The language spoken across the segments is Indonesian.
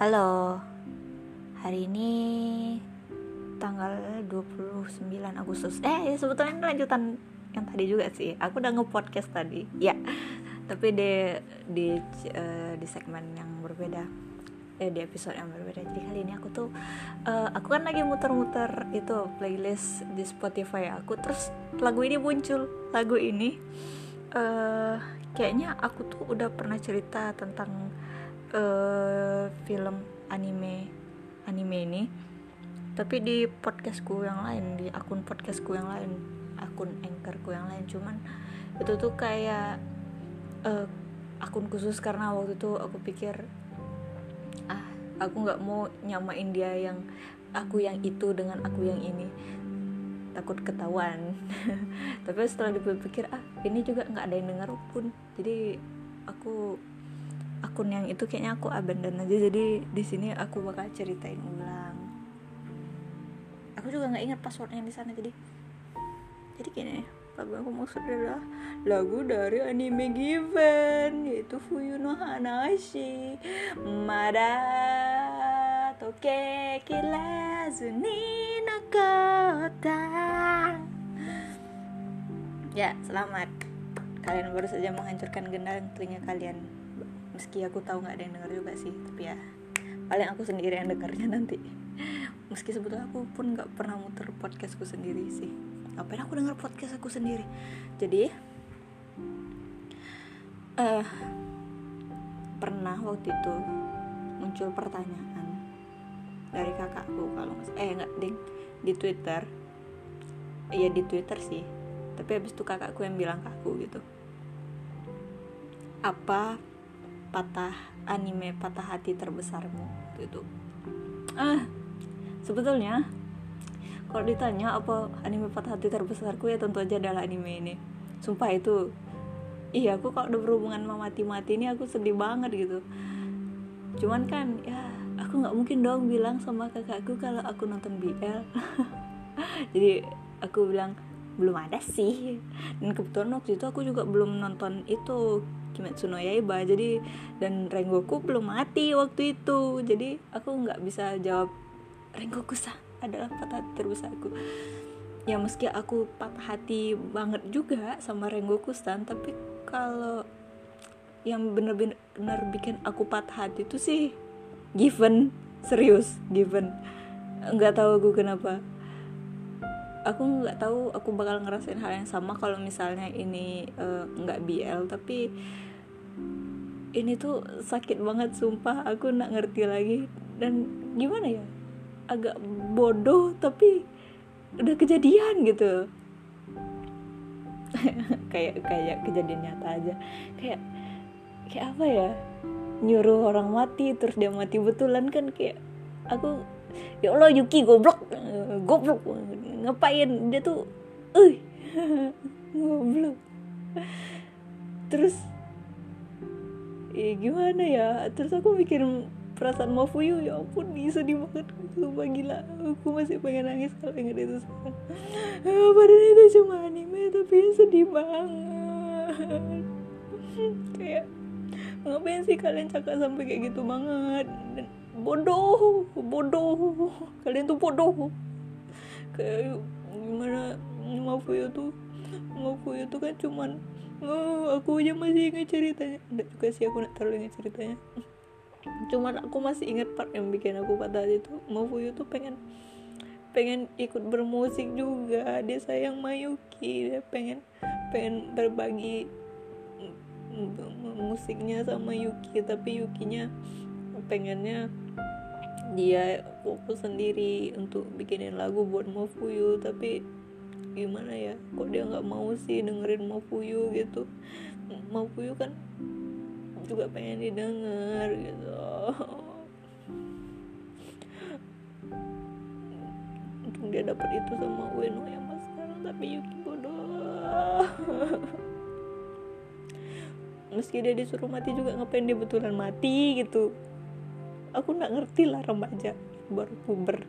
Halo. Hari ini Tanggal 29 Agustus. Eh ya sebetulnya ini lanjutan Yang tadi juga sih. Aku udah nge-podcast tadi. Ya Tapi di Di uh, Di segmen yang berbeda. Eh di episode yang berbeda. Jadi kali ini aku tuh uh, Aku kan lagi muter-muter Itu playlist Di Spotify. Aku Terus lagu ini muncul. Lagu ini uh, Kayaknya aku tuh udah pernah cerita tentang uh, film anime anime ini. Tapi di podcastku yang lain di akun podcastku yang lain akun anchorku yang lain. Cuman itu tuh kayak uh, akun khusus karena waktu itu aku pikir ah aku nggak mau nyamain dia yang aku yang itu dengan aku yang ini. Takut ketahuan. Tapi setelah dipikir ah ini juga nggak ada yang dengar pun. Jadi aku akun yang itu kayaknya aku abandon aja. Jadi di sini aku bakal ceritain ulang. Aku juga nggak ingat passwordnya di sana jadi. Jadi gini lagu aku maksud adalah lagu dari anime Given yaitu Fuyuno Hanashi. Mada Toke Kilazu ni Nakota Ya, selamat. Kalian baru saja menghancurkan gendang telinga kalian meski aku tahu nggak ada yang dengar juga sih tapi ya paling aku sendiri yang dengarnya nanti. Meski sebetulnya aku pun nggak pernah muter podcastku sendiri sih. Ngapain aku dengar podcast aku sendiri? Jadi uh, pernah waktu itu muncul pertanyaan dari kakakku kalau eh nggak ding di twitter. Iya di twitter sih. Tapi habis itu kakakku yang bilang ke aku gitu apa patah anime patah hati terbesarmu gitu ah sebetulnya kalau ditanya apa anime patah hati terbesarku ya tentu aja adalah anime ini. Sumpah itu iya aku kalau udah berhubungan sama mati-mati ini aku sedih banget gitu. Cuman kan ya aku nggak mungkin dong bilang sama kakakku kalau aku nonton BL jadi aku bilang belum ada sih. Dan kebetulan waktu itu aku juga belum nonton itu Kimetsu no Yaiba jadi dan Rengoku belum mati waktu itu. Jadi aku nggak bisa jawab Rengoku sa adalah patah hati terbesarku ya meski aku patah hati banget juga sama Rengoku san tapi kalau yang bener-bener bikin aku patah hati itu sih Given. Serius Given. Nggak tahu aku kenapa aku nggak tahu aku bakal ngerasain hal yang sama kalau misalnya ini uh, nggak BL tapi ini tuh sakit banget sumpah. Aku nggak ngerti lagi. Dan gimana ya? Agak bodoh tapi udah kejadian gitu. Kayak kayak kejadian nyata aja. Kayak kayak apa ya? Nyuruh orang mati terus dia mati betulan kan kayak aku ya Allah Yuki goblok. Goblok. Ngapain? Dia tuh eh goblok. Terus ya gimana ya? Terus aku mikir perasaan Mafuyu ya ampun sedih banget. Sumpah gila aku masih pengen nangis kalau inget itu sekarang ah, padahal itu cuma anime tapi sedih banget. Kayak ngapain sih kalian cakap sampai kayak gitu banget bodoh bodoh. Kalian tuh bodoh. Kayak gimana? Mafuyu tuh Mafuyu tuh kan cuman oh, aku aja masih ingat ceritanya. Enggak juga sih aku nggak terlalu ingat ceritanya. Cuman aku masih ingat part yang bikin aku patah hati tuh. Mafuyu tuh pengen pengen ikut bermusik juga. Dia sayang Mayuki. Dia pengen pengen berbagi musiknya sama Yuki. Tapi Yukinya pengennya dia fokus sendiri untuk bikinin lagu buat Mafuyu tapi gimana ya kok dia nggak mau sih dengerin Mafuyu gitu? Mafuyu kan juga pengen didengar gitu. Untung dia dapat itu sama Ueno yang mas. Sekarang tapi Yuki bodoh. Meski dia disuruh mati juga ngapain dia betulan mati gitu aku nggak ngerti lah remaja baru puber.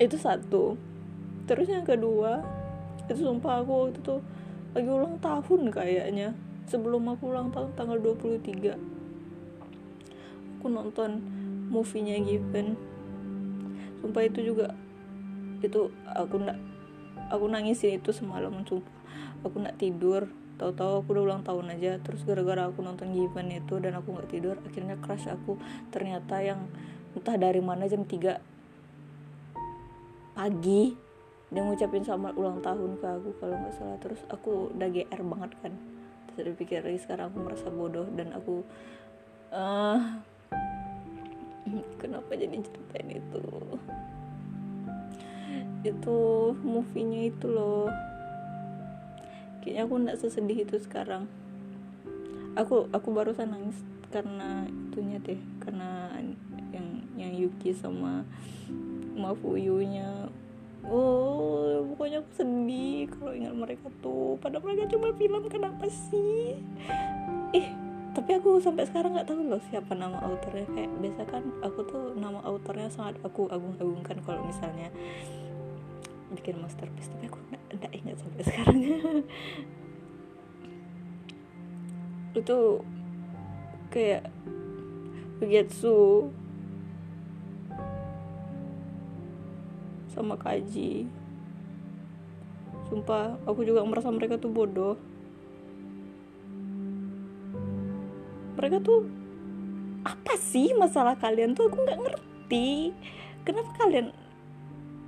Itu satu. Terus yang kedua itu sumpah aku itu lagi ulang tahun kayaknya. Sebelum aku ulang tahun tanggal 23 aku nonton movie-nya Given. Sumpah itu juga itu aku nak aku nangisin itu semalam sumpah. Aku nak tidur tahu-tahu aku udah ulang tahun aja terus gara-gara aku nonton Given itu dan aku nggak tidur akhirnya crush aku. Ternyata yang entah dari mana jam 3 pagi dia ngucapin selamat ulang tahun ke aku kalau nggak salah. Terus aku udah GR banget kan. Terus aku pikir sekarang aku merasa bodoh dan aku uh, kenapa jadi ceritain itu? Itu movie-nya itu loh kayaknya aku nggak sesedih itu sekarang. Aku aku barusan nangis karena itunya deh karena yang yang Yuki sama Mafuyunya oh pokoknya aku sedih kalau ingat mereka tuh. Pada mereka cuma film kenapa sih? Ih tapi aku sampai sekarang nggak tahu loh siapa nama autornya. Kayak biasa kan aku tuh nama autornya sangat aku agung-agungkan kalau misalnya bikin masterpiece tapi aku nggak ingat sampai sekarang. Itu kayak Ugetsu sama Kaji. Sumpah aku juga merasa mereka tuh bodoh. Mereka tuh apa sih masalah kalian tuh? Aku nggak ngerti. Kenapa kalian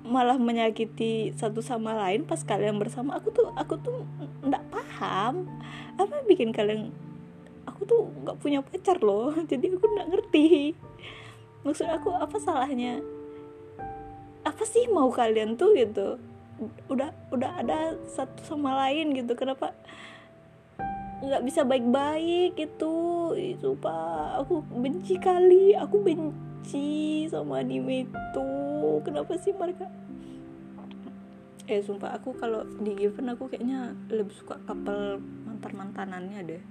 malah menyakiti satu sama lain pas kalian bersama aku tuh aku tuh nggak paham. Apa yang bikin kalian aku tuh nggak punya pacar loh. Jadi aku nggak ngerti. Maksud aku apa salahnya? Apa sih mau kalian tuh gitu? Udah udah ada satu sama lain gitu. Kenapa nggak bisa baik-baik gitu? Itu pak aku benci kali. Aku benci sama anime itu kenapa sih mereka? Eh sumpah aku kalau di Given aku kayaknya lebih suka couple mantan mantanannya deh.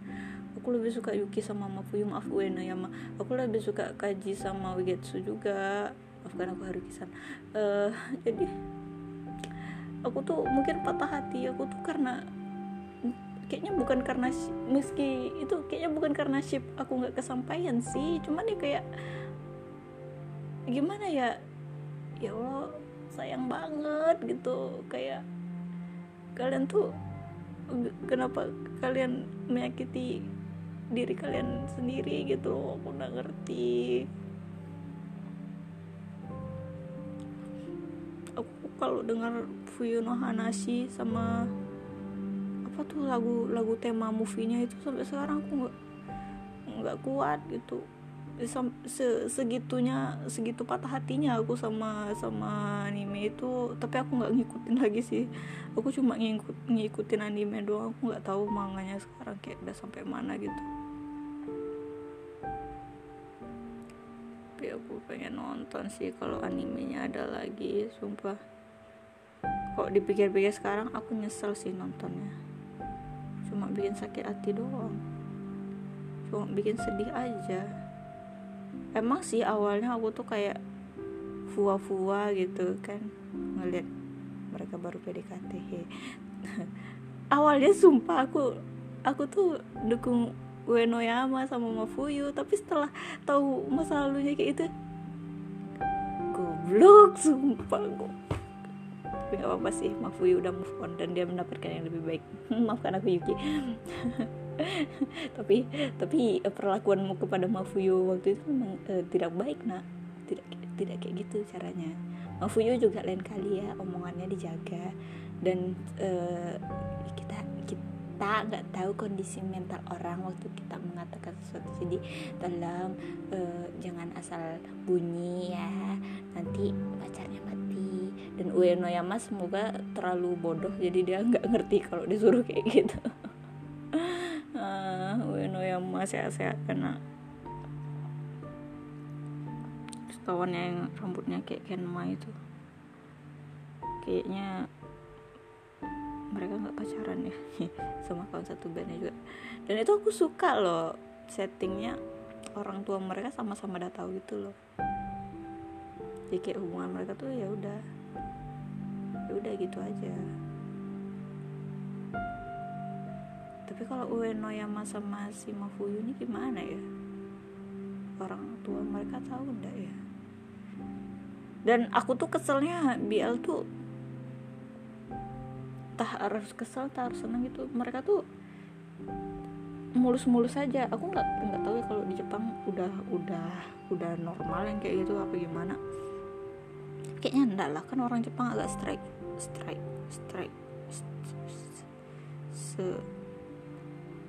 Aku lebih suka Yuki sama Mafuyu maaf Uena ya aku lebih suka Kaji sama Wigetsu juga. Maafkan aku Haruki-san uh, jadi aku tuh mungkin patah hati aku tuh karena kayaknya bukan karena meski itu kayaknya bukan karena ship aku nggak kesampaian sih. Cuman ya kayak gimana ya ya Allah sayang banget gitu. Kayak kalian tuh kenapa kalian menyakiti diri kalian sendiri gitu? Aku nggak ngerti. Kalau dengar Fuyuno Hanashi sama apa tuh lagu lagu tema movie-nya itu sampai sekarang aku nggak nggak kuat gitu se segitunya segitu patah hatinya aku sama sama anime itu. Tapi aku nggak ngikutin lagi sih. Aku cuma ngikut ngikutin anime doang. Aku nggak tahu manganya sekarang kayak udah sampai mana gitu. Tapi aku pengen nonton sih kalau animenya ada lagi sumpah. Kok dipikir-pikir sekarang aku nyesel sih nontonnya. Cuma bikin sakit hati doang. Cuma bikin sedih aja emang sih awalnya aku tuh kayak fua-fua gitu kan ngeliat mereka baru PDKT awalnya sumpah aku aku tuh dukung Uenoyama sama Mafuyu tapi setelah tahu masa lalunya kayak itu goblok sumpah gue tapi nggak apa-apa sih Mafuyu udah move on dan dia mendapatkan yang lebih baik. Maafkan aku Yuki tapi tapi perlakuanmu kepada Mafuyu waktu itu memang uh, tidak baik nak. Tidak tidak kayak gitu caranya. Mafuyu juga lain kali ya omongannya dijaga. Dan uh, kita kita nggak tahu kondisi mental orang waktu kita mengatakan sesuatu. Jadi tolong uh, jangan asal bunyi ya. Nanti pacarnya mati. Dan Uenoyama semoga terlalu bodoh jadi dia nggak ngerti kalau disuruh kayak gitu uh, Uenoyama sehat-sehat karena kawannya yang rambutnya kayak Kenma itu kayaknya mereka nggak pacaran ya. Sama kawan satu bandnya juga. Dan itu aku suka loh settingnya orang tua mereka sama-sama udah tahu gitu loh. Jadi kayak hubungan mereka tuh ya udah ya udah gitu aja tapi kalau Uenoyama sama si Mafuyu ini gimana ya? Orang tua mereka tahu enggak ya? Dan aku tuh keselnya BL tuh tak harus kesel tak harus senang gitu. Mereka tuh mulus-mulus saja aku nggak nggak tahu ya kalau di Jepang udah udah udah normal yang kayak gitu apa gimana. Kayaknya enggak lah kan orang Jepang agak strike strike strike se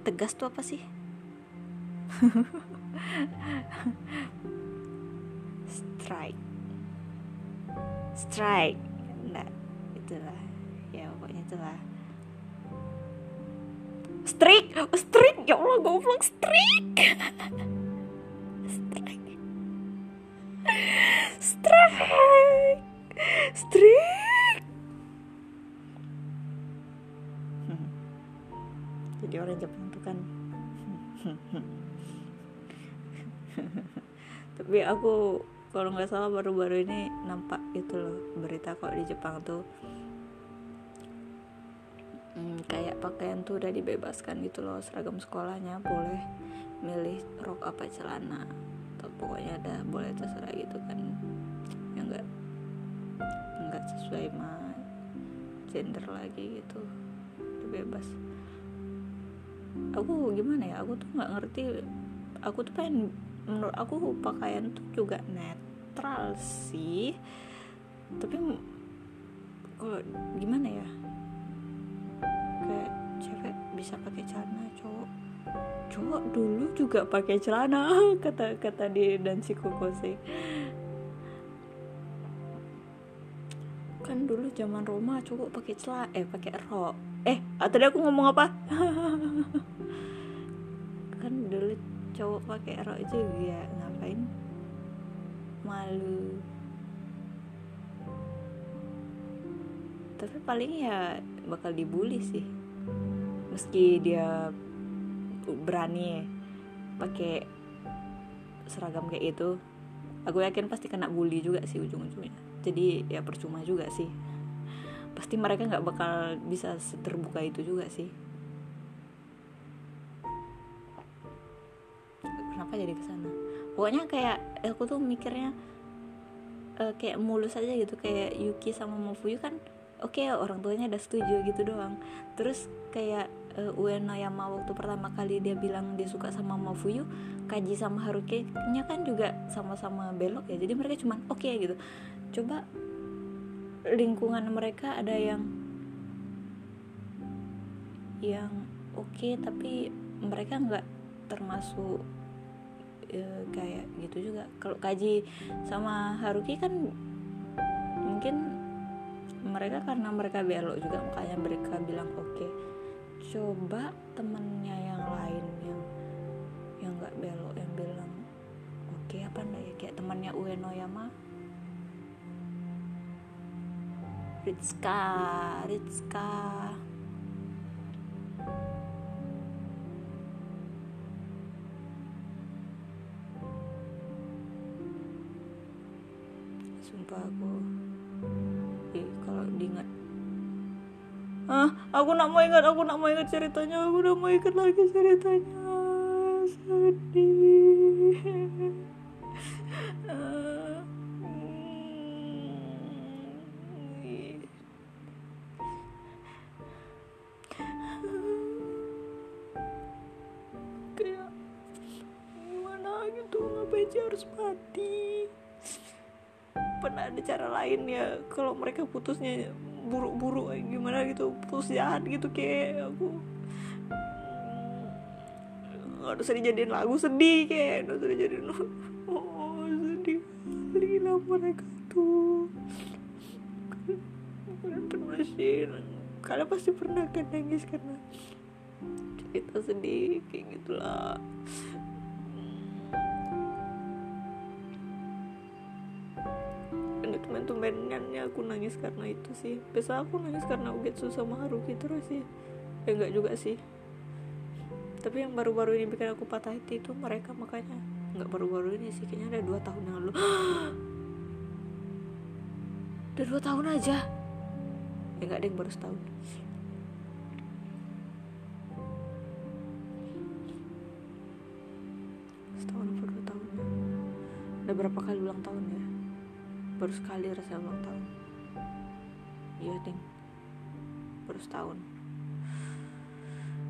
tegas tuh apa sih strike strike enggak itulah ya pokoknya itulah Strik, oh, strik, ya Allah goblok strik. strik. Strik. Strik. Jadi orang Jepang kan. Tapi aku kalau nggak salah baru-baru ini nampak itu loh berita kok di Jepang tuh. Hmm, kayak pakaian tuh udah dibebaskan gitu loh seragam sekolahnya boleh milih rok apa celana. Atau pokoknya ada boleh terserah gitu kan. Ya enggak enggak sesuai sama gender lagi gitu bebas aku gimana ya aku tuh nggak ngerti aku tuh pengen menurut aku pakaian tuh juga netral sih. Tapi kalau gimana ya kayak cewek bisa pakai celana cowok cowok dulu juga pakai celana kata kata di dan si kokose zaman Roma cowok pakai celana eh pakai rok. Eh ah, tadi aku ngomong apa? Kan dulu cowok pakai rok juga ngapain? Malu. Tapi paling ya bakal dibully sih. Meski dia berani pakai seragam kayak itu aku yakin pasti kena bully juga sih ujung-ujungnya. Jadi ya percuma juga sih pasti mereka nggak bakal bisa terbuka itu juga sih. Kenapa jadi ke sana pokoknya kayak aku tuh mikirnya uh, kayak mulus aja gitu. Kayak Yuki sama Mafuyu kan oke okay, orang tuanya udah setuju gitu doang. Terus kayak uh, Ueno Yama waktu pertama kali dia bilang dia suka sama Mafuyu Kaji sama Haruki nya kan juga sama-sama belok ya. Jadi mereka cuman oke okay, gitu. Coba lingkungan mereka ada yang yang oke okay, tapi mereka nggak termasuk uh, kayak gitu juga. Kalau Kaji sama Haruki kan mungkin mereka karena mereka belok juga makanya mereka bilang oke. Okay, coba temennya yang lain yang yang nggak belok yang bilang oke okay, apa nih ya? Kayak temannya Ueno Yama Ritska Ritska sumpah aku diingat. Ah aku nak mau ingat aku nak mau ingat ceritanya. Aku udah mau ingat lagi ceritanya. Sedih lain ya? Kalau mereka putusnya buruk-buruk gimana gitu? Putus jahat gitu kayak aku nggak usah dijadiin lagu sedih kayak nggak usah dijadiin oh sedih sedih lah mereka tuh. Kalian pernah kalian pasti pernah kan nangis karena cerita sedih kayak gitulah aku nangis karena itu sih. Biasa aku nangis karena uget sama gitu Haruki terus sih. Ya enggak juga sih. Tapi yang baru-baru ini bikin aku patah hati itu mereka makanya. Nggak baru-baru ini sih kayaknya ada dua tahun yang lalu. Udah dua tahun aja. Ya nggak ada yang baru setahun. Setahun atau dua tahun ya? udah berapa kali ulang tahun ya? Baru sekali rasa ulang tahun iya ding baru setahun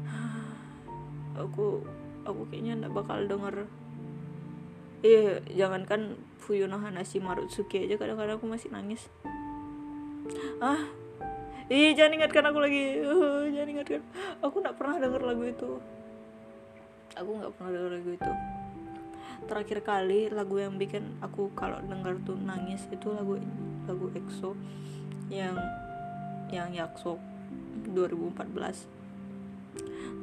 aku aku kayaknya nggak bakal denger iya jangankan Fuyuno Hanashi Marutsuki aja kadang-kadang aku masih nangis ah Ih, jangan ingatkan aku lagi. Uh, jangan ingatkan. Aku nggak pernah denger lagu itu. Aku nggak pernah denger lagu itu. Terakhir kali lagu yang bikin aku kalau denger tuh nangis itu lagu lagu EXO yang yang Yakso 2014.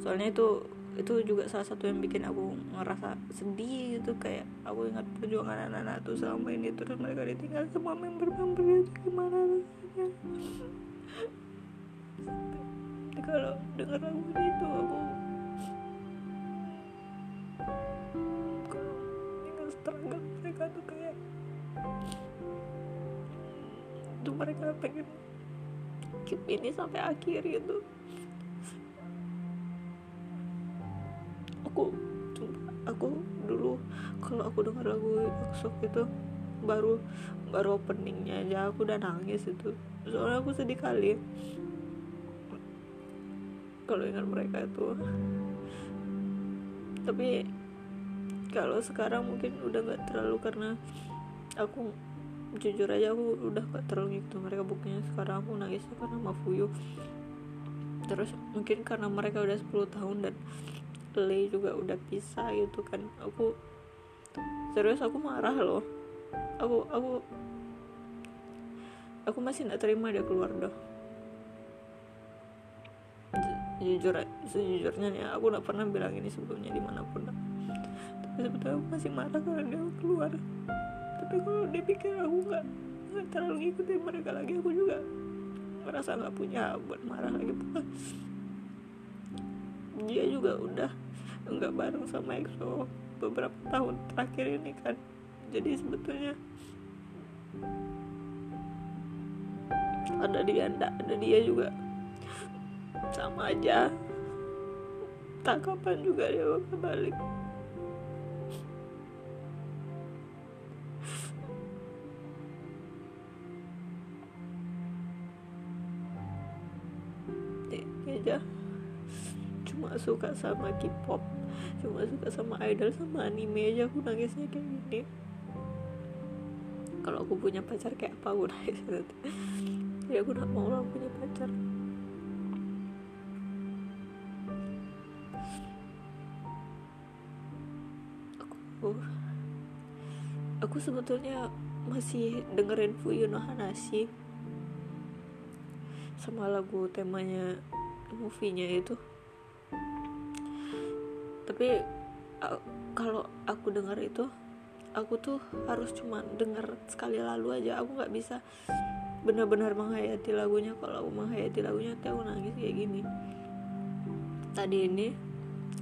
Soalnya itu itu juga salah satu yang bikin aku ngerasa sedih gitu kayak aku ingat perjuangan anak-anak tuh selama ini terus mereka ditinggal sama member-member gimana rasanya kalau dengar lagu itu aku struggle mereka tuh kayak itu mereka pengen keep ini sampai akhir gitu. Aku aku dulu kalau aku dengar lagu Exok itu baru baru openingnya aja aku udah nangis itu. Soalnya aku sedih kali. Kalau ingat mereka itu. Tapi kalau sekarang mungkin udah nggak terlalu karena aku jujur aja aku udah gak terlalu gitu mereka. Buktinya sekarang aku nangis karena Mafuyu terus mungkin karena mereka udah 10 tahun dan Lei juga udah pisah gitu kan aku serius aku marah loh. Aku aku aku masih nggak terima dia keluar doh jujur sejujurnya nih aku nggak pernah bilang ini sebelumnya di mana pun sebetulnya aku masih marah karena dia keluar. Tapi kalau dia pikir aku nggak nggak terlalu ngikutin mereka lagi aku juga merasa nggak punya buat marah lagi. Dia juga udah nggak bareng sama EXO beberapa tahun terakhir ini kan. Jadi sebetulnya ada dia ndak ada dia juga sama aja. Tak kapan juga dia bakal balik aja cuma suka sama K-pop cuma suka sama idol sama anime aja. Aku nangisnya kayak gini. Kalau aku punya pacar kayak apa aku nangis. Ya aku gak mau lah punya pacar. Aku aku sebetulnya masih dengerin Fuyuno Hanashi sama lagu temanya movie-nya itu. Tapi kalau aku dengar itu aku tuh harus cuma dengar sekali lalu aja. Aku nggak bisa benar-benar menghayati lagunya. Kalau aku menghayati lagunya tuh aku nangis kayak gini. Tadi ini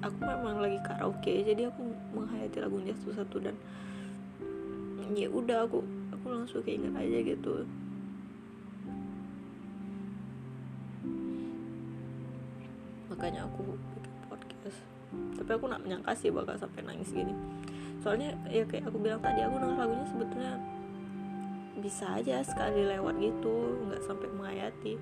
aku memang lagi karaoke jadi aku menghayati lagunya satu-satu dan ya udah aku aku langsung keinget aja gitu makanya aku bikin podcast. Tapi aku nak menyangka sih bakal sampai nangis gini. Soalnya ya kayak aku bilang tadi aku denger lagunya sebetulnya bisa aja sekali lewat gitu nggak sampai menghayati.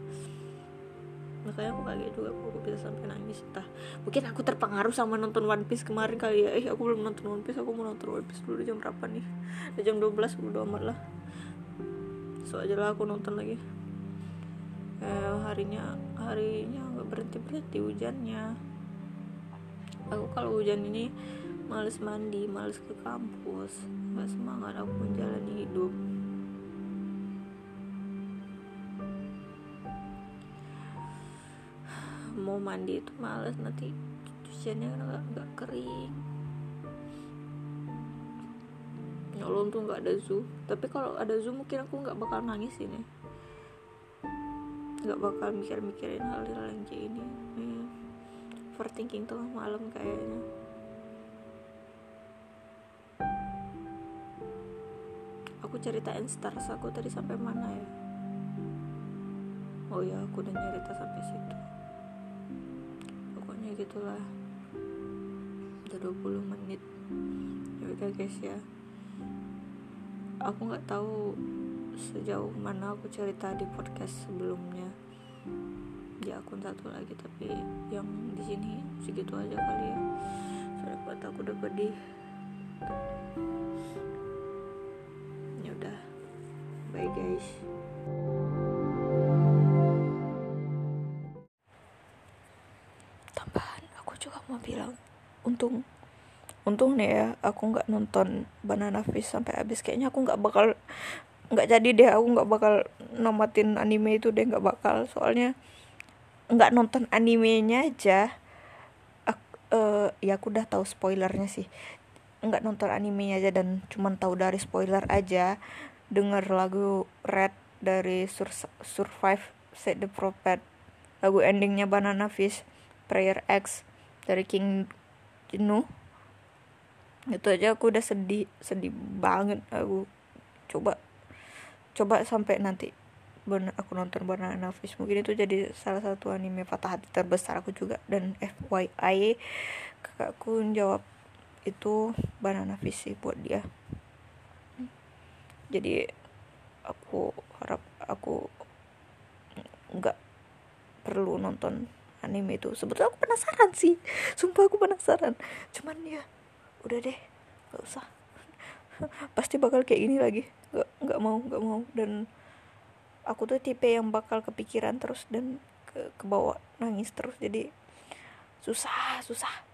Makanya aku kaget juga aku bisa sampai nangis entah. Mungkin aku terpengaruh sama nonton One Piece kemarin kali ya. Eh aku belum nonton One Piece aku mau nonton One Piece dulu jam berapa nih? Jam 12 udah amat lah. So aja lah aku nonton lagi eh, harinya harinya nggak berhenti berhenti hujannya. Aku kalau hujan ini males mandi males ke kampus nggak semangat aku menjalani hidup. Mau mandi itu males nanti cuciannya nggak nggak kering. Nyolong tuh nggak ada zoom. Tapi kalau ada zoom mungkin aku nggak bakal nangis ini nggak bakal mikir-mikirin hal-hal yang kayak ini hmm. overthinking tengah malam kayaknya. Aku ceritain stars aku tadi sampai mana ya? Oh ya aku udah cerita sampai situ. Pokoknya gitulah. Udah 20 menit. Ya udah guys ya. Aku nggak tahu sejauh mana aku cerita di podcast sebelumnya. Di akun satu lagi tapi yang di sini segitu aja kali ya. Soalnya buat aku udah pedih. Ya udah. Bye guys. Tambahan aku juga mau bilang untung untung nih ya aku nggak nonton Banana Fish sampai habis. Kayaknya aku nggak bakal nggak jadi deh aku nggak bakal nomatin anime itu deh nggak bakal. Soalnya nggak nonton animenya aja aku, uh, eh, ya aku udah tahu spoilernya sih. Nggak nonton animenya aja dan cuman tahu dari spoiler aja. Denger lagu Red dari Sur Survive Set the Prophet. Lagu endingnya Banana Fish Prayer X dari King Jenu itu aja aku udah sedih sedih banget aku. Coba coba sampai nanti bener aku nonton Banana Fish mungkin itu jadi salah satu anime patah hati terbesar aku juga. Dan FYI kakakku jawab itu Banana Fish sih buat dia. Jadi aku harap aku nggak perlu nonton anime itu. Sebetulnya aku penasaran sih. Sumpah aku penasaran. Cuman ya udah deh nggak usah. Pasti bakal kayak gini lagi nggak nggak mau nggak mau. Dan aku tuh tipe yang bakal kepikiran terus dan ke ke bawah nangis terus. Jadi susah susah